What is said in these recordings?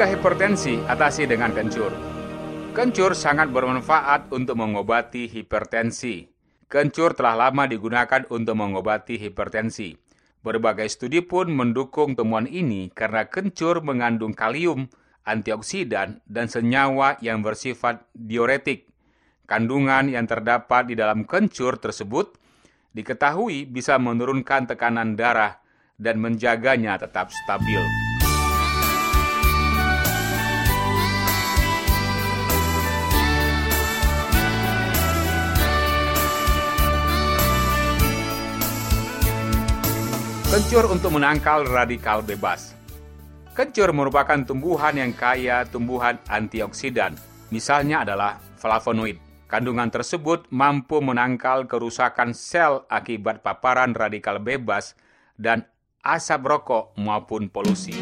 Jika hipertensi, atasi dengan kencur. Kencur sangat bermanfaat untuk mengobati hipertensi. Kencur telah lama digunakan untuk mengobati hipertensi. Berbagai studi pun mendukung temuan ini karena kencur mengandung kalium, antioksidan, dan senyawa yang bersifat diuretik. Kandungan yang terdapat di dalam kencur tersebut diketahui bisa menurunkan tekanan darah dan menjaganya tetap stabil. Kencur untuk menangkal radikal bebas. Kencur merupakan tumbuhan yang kaya tumbuhan antioksidan. Misalnya adalah flavonoid. Kandungan tersebut mampu menangkal kerusakan sel akibat paparan radikal bebas dan asap rokok maupun polusi.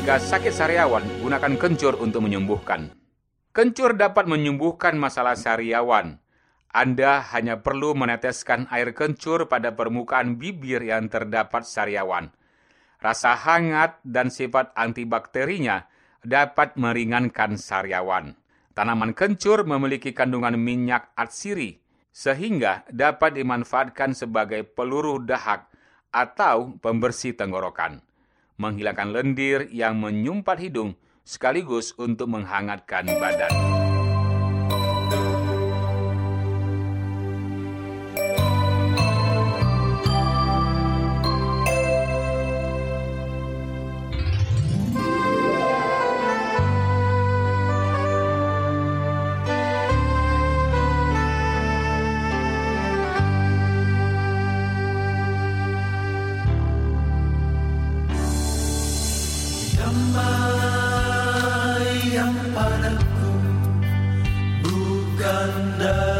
Jika sakit sariawan, gunakan kencur untuk menyembuhkan. Kencur dapat menyembuhkan masalah sariawan. Anda hanya perlu meneteskan air kencur pada permukaan bibir yang terdapat sariawan. Rasa hangat dan sifat antibakterinya dapat meringankan sariawan. Tanaman kencur memiliki kandungan minyak atsiri, sehingga dapat dimanfaatkan sebagai peluru dahak atau pembersih tenggorokan, menghilangkan lendir yang menyumpat hidung sekaligus untuk menghangatkan badan. Under.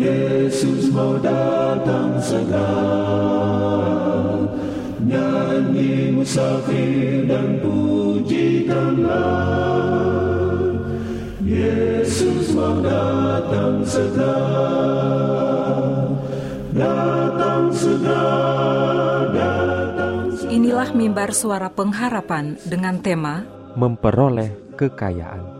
Yesus mau datang segera. Nyanyi musafir dan pujikanlah. Yesus mau datang segera. Datang segera Inilah mimbar suara pengharapan dengan tema Memperoleh kekayaan.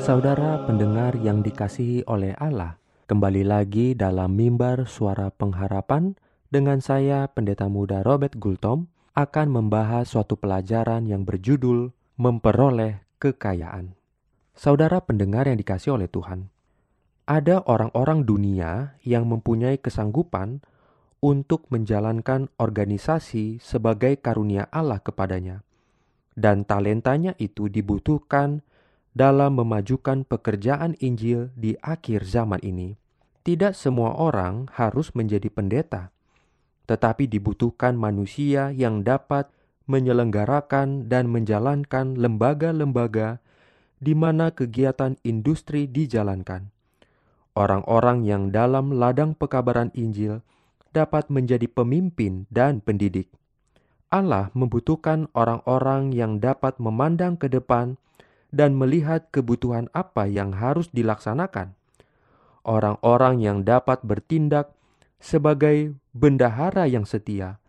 Saudara pendengar yang dikasihi oleh Allah, kembali lagi dalam mimbar suara pengharapan dengan saya Pendeta Muda Robert Gultom akan membahas suatu pelajaran yang berjudul Memperoleh Kekayaan. Saudara pendengar yang dikasih oleh Tuhan, ada orang-orang dunia yang mempunyai kesanggupan untuk menjalankan organisasi sebagai karunia Allah kepadanya, dan talentanya itu dibutuhkan dalam memajukan pekerjaan Injil di akhir zaman ini. Tidak semua orang harus menjadi pendeta, tetapi dibutuhkan manusia yang dapat menyelenggarakan dan menjalankan lembaga-lembaga di mana kegiatan industri dijalankan. Orang-orang yang dalam ladang pekabaran Injil dapat menjadi pemimpin dan pendidik. Allah membutuhkan orang-orang yang dapat memandang ke depan dan melihat kebutuhan apa yang harus dilaksanakan. Orang-orang yang dapat bertindak sebagai bendahara yang setia.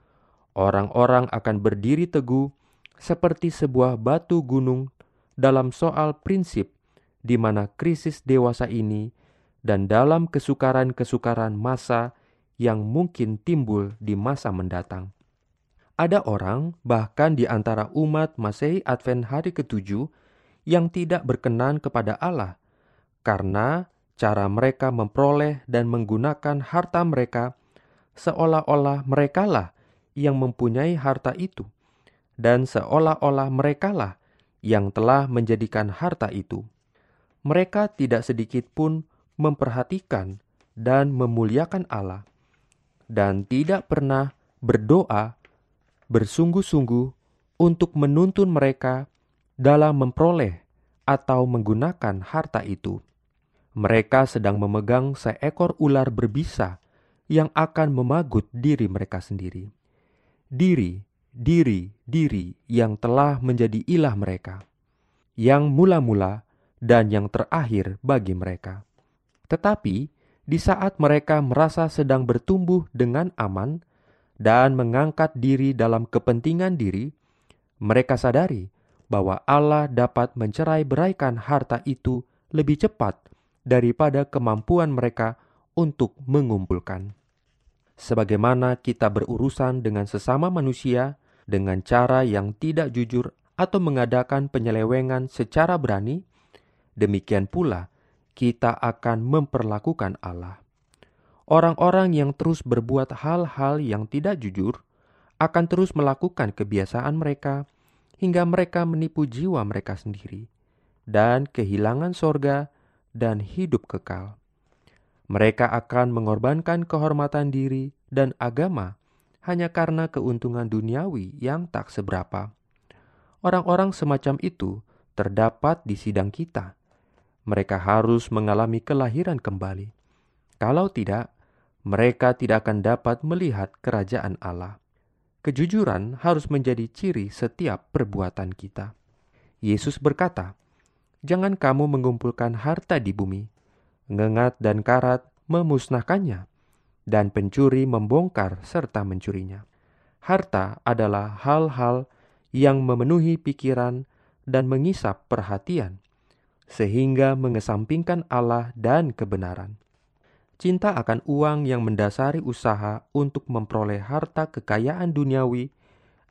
Orang-orang akan berdiri teguh seperti sebuah batu gunung dalam soal prinsip di mana krisis dewasa ini dan dalam kesukaran-kesukaran masa yang mungkin timbul di masa mendatang. Ada orang, bahkan di antara umat Masehi Advent hari ketujuh, yang tidak berkenan kepada Allah, karena cara mereka memperoleh dan menggunakan harta mereka seolah-olah merekalah yang mempunyai harta itu, dan seolah-olah merekalah yang telah menjadikan harta itu. Mereka tidak sedikit pun memperhatikan dan memuliakan Allah, dan tidak pernah berdoa bersungguh-sungguh untuk menuntun mereka dalam memperoleh atau menggunakan harta itu. Mereka sedang memegang seekor ular berbisa yang akan memagut diri mereka sendiri. Diri, diri, diri yang telah menjadi ilah mereka, yang mula-mula dan yang terakhir bagi mereka. Tetapi di saat mereka merasa sedang bertumbuh dengan aman dan mengangkat diri dalam kepentingan diri, mereka sadari bahwa Allah dapat mencerai beraikan harta itu lebih cepat daripada kemampuan mereka untuk mengumpulkan. Sebagaimana kita berurusan dengan sesama manusia dengan cara yang tidak jujur atau mengadakan penyelewengan secara berani, demikian pula kita akan memperlakukan Allah. Orang-orang yang terus berbuat hal-hal yang tidak jujur akan terus melakukan kebiasaan mereka hingga mereka menipu jiwa mereka sendiri dan kehilangan sorga dan hidup kekal. Mereka akan mengorbankan kehormatan diri dan agama hanya karena keuntungan duniawi yang tak seberapa. Orang-orang semacam itu terdapat di sidang kita mereka harus mengalami kelahiran kembali. Kalau tidak, mereka tidak akan dapat melihat kerajaan Allah. Kejujuran harus menjadi ciri setiap perbuatan kita. Yesus berkata, "Jangan kamu mengumpulkan harta di bumi, ngengat dan karat memusnahkannya, dan pencuri membongkar serta mencurinya. Harta adalah hal-hal yang memenuhi pikiran dan mengisap perhatian, sehingga mengesampingkan Allah dan kebenaran. Cinta akan uang yang mendasari usaha untuk memperoleh harta kekayaan duniawi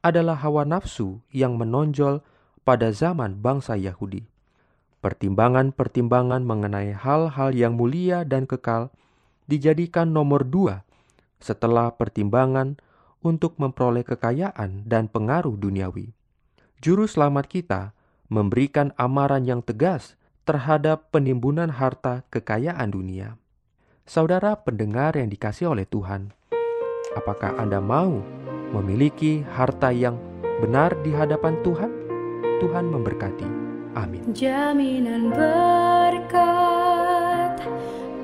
adalah hawa nafsu yang menonjol pada zaman bangsa Yahudi. Pertimbangan-pertimbangan mengenai hal-hal yang mulia dan kekal dijadikan nomor dua setelah pertimbangan untuk memperoleh kekayaan dan pengaruh duniawi. Juru selamat kita memberikan amaran yang tegas terhadap penimbunan harta kekayaan dunia. Saudara pendengar yang dikasih oleh Tuhan, apakah Anda mau memiliki harta yang benar di hadapan Tuhan? Tuhan memberkati. Amin. Jaminan berkat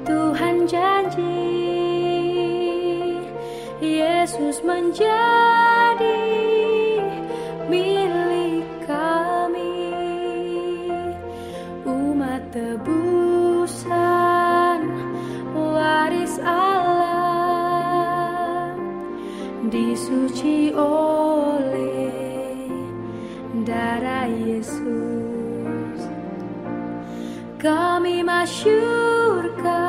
Tuhan janji Yesus menjadi milik kami umat tebusan disuci oleh darah Yesus. Kami masyurkan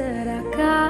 berserah kami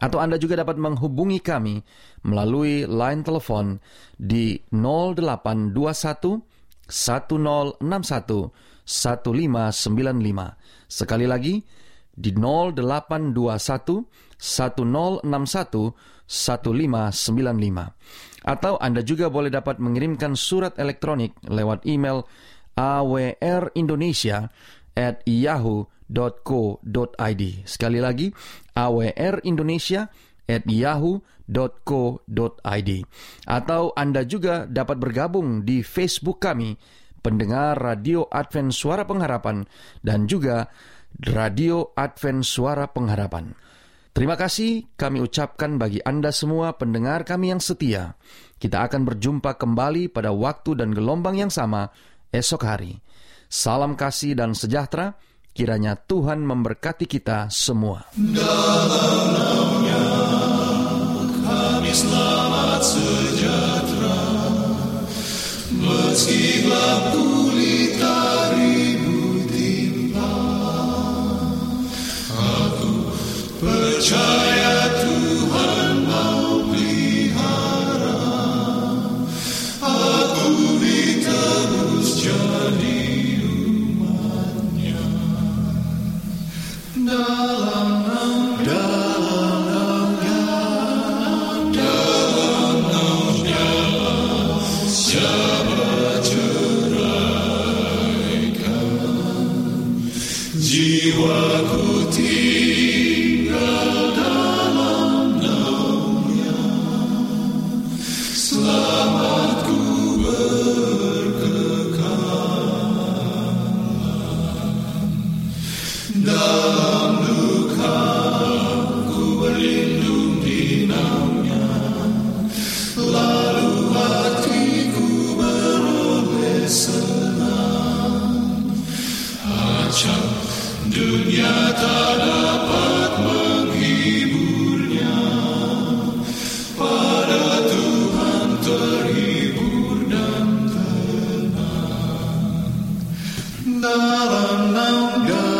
Atau Anda juga dapat menghubungi kami melalui line telepon di 0821 1061 1595. Sekali lagi di 0821 1061 1595. Atau Anda juga boleh dapat mengirimkan surat elektronik lewat email awrindonesia at yahoo.co.id. Sekali lagi, awrindonesia at yahoo.co.id. Atau Anda juga dapat bergabung di Facebook kami, pendengar Radio Advent Suara Pengharapan, dan juga Radio Advent Suara Pengharapan. Terima kasih kami ucapkan bagi Anda semua pendengar kami yang setia. Kita akan berjumpa kembali pada waktu dan gelombang yang sama esok hari. Salam kasih dan sejahtera, kiranya Tuhan memberkati kita semua. sejahtera Meski ribut timpa Aku percaya among God.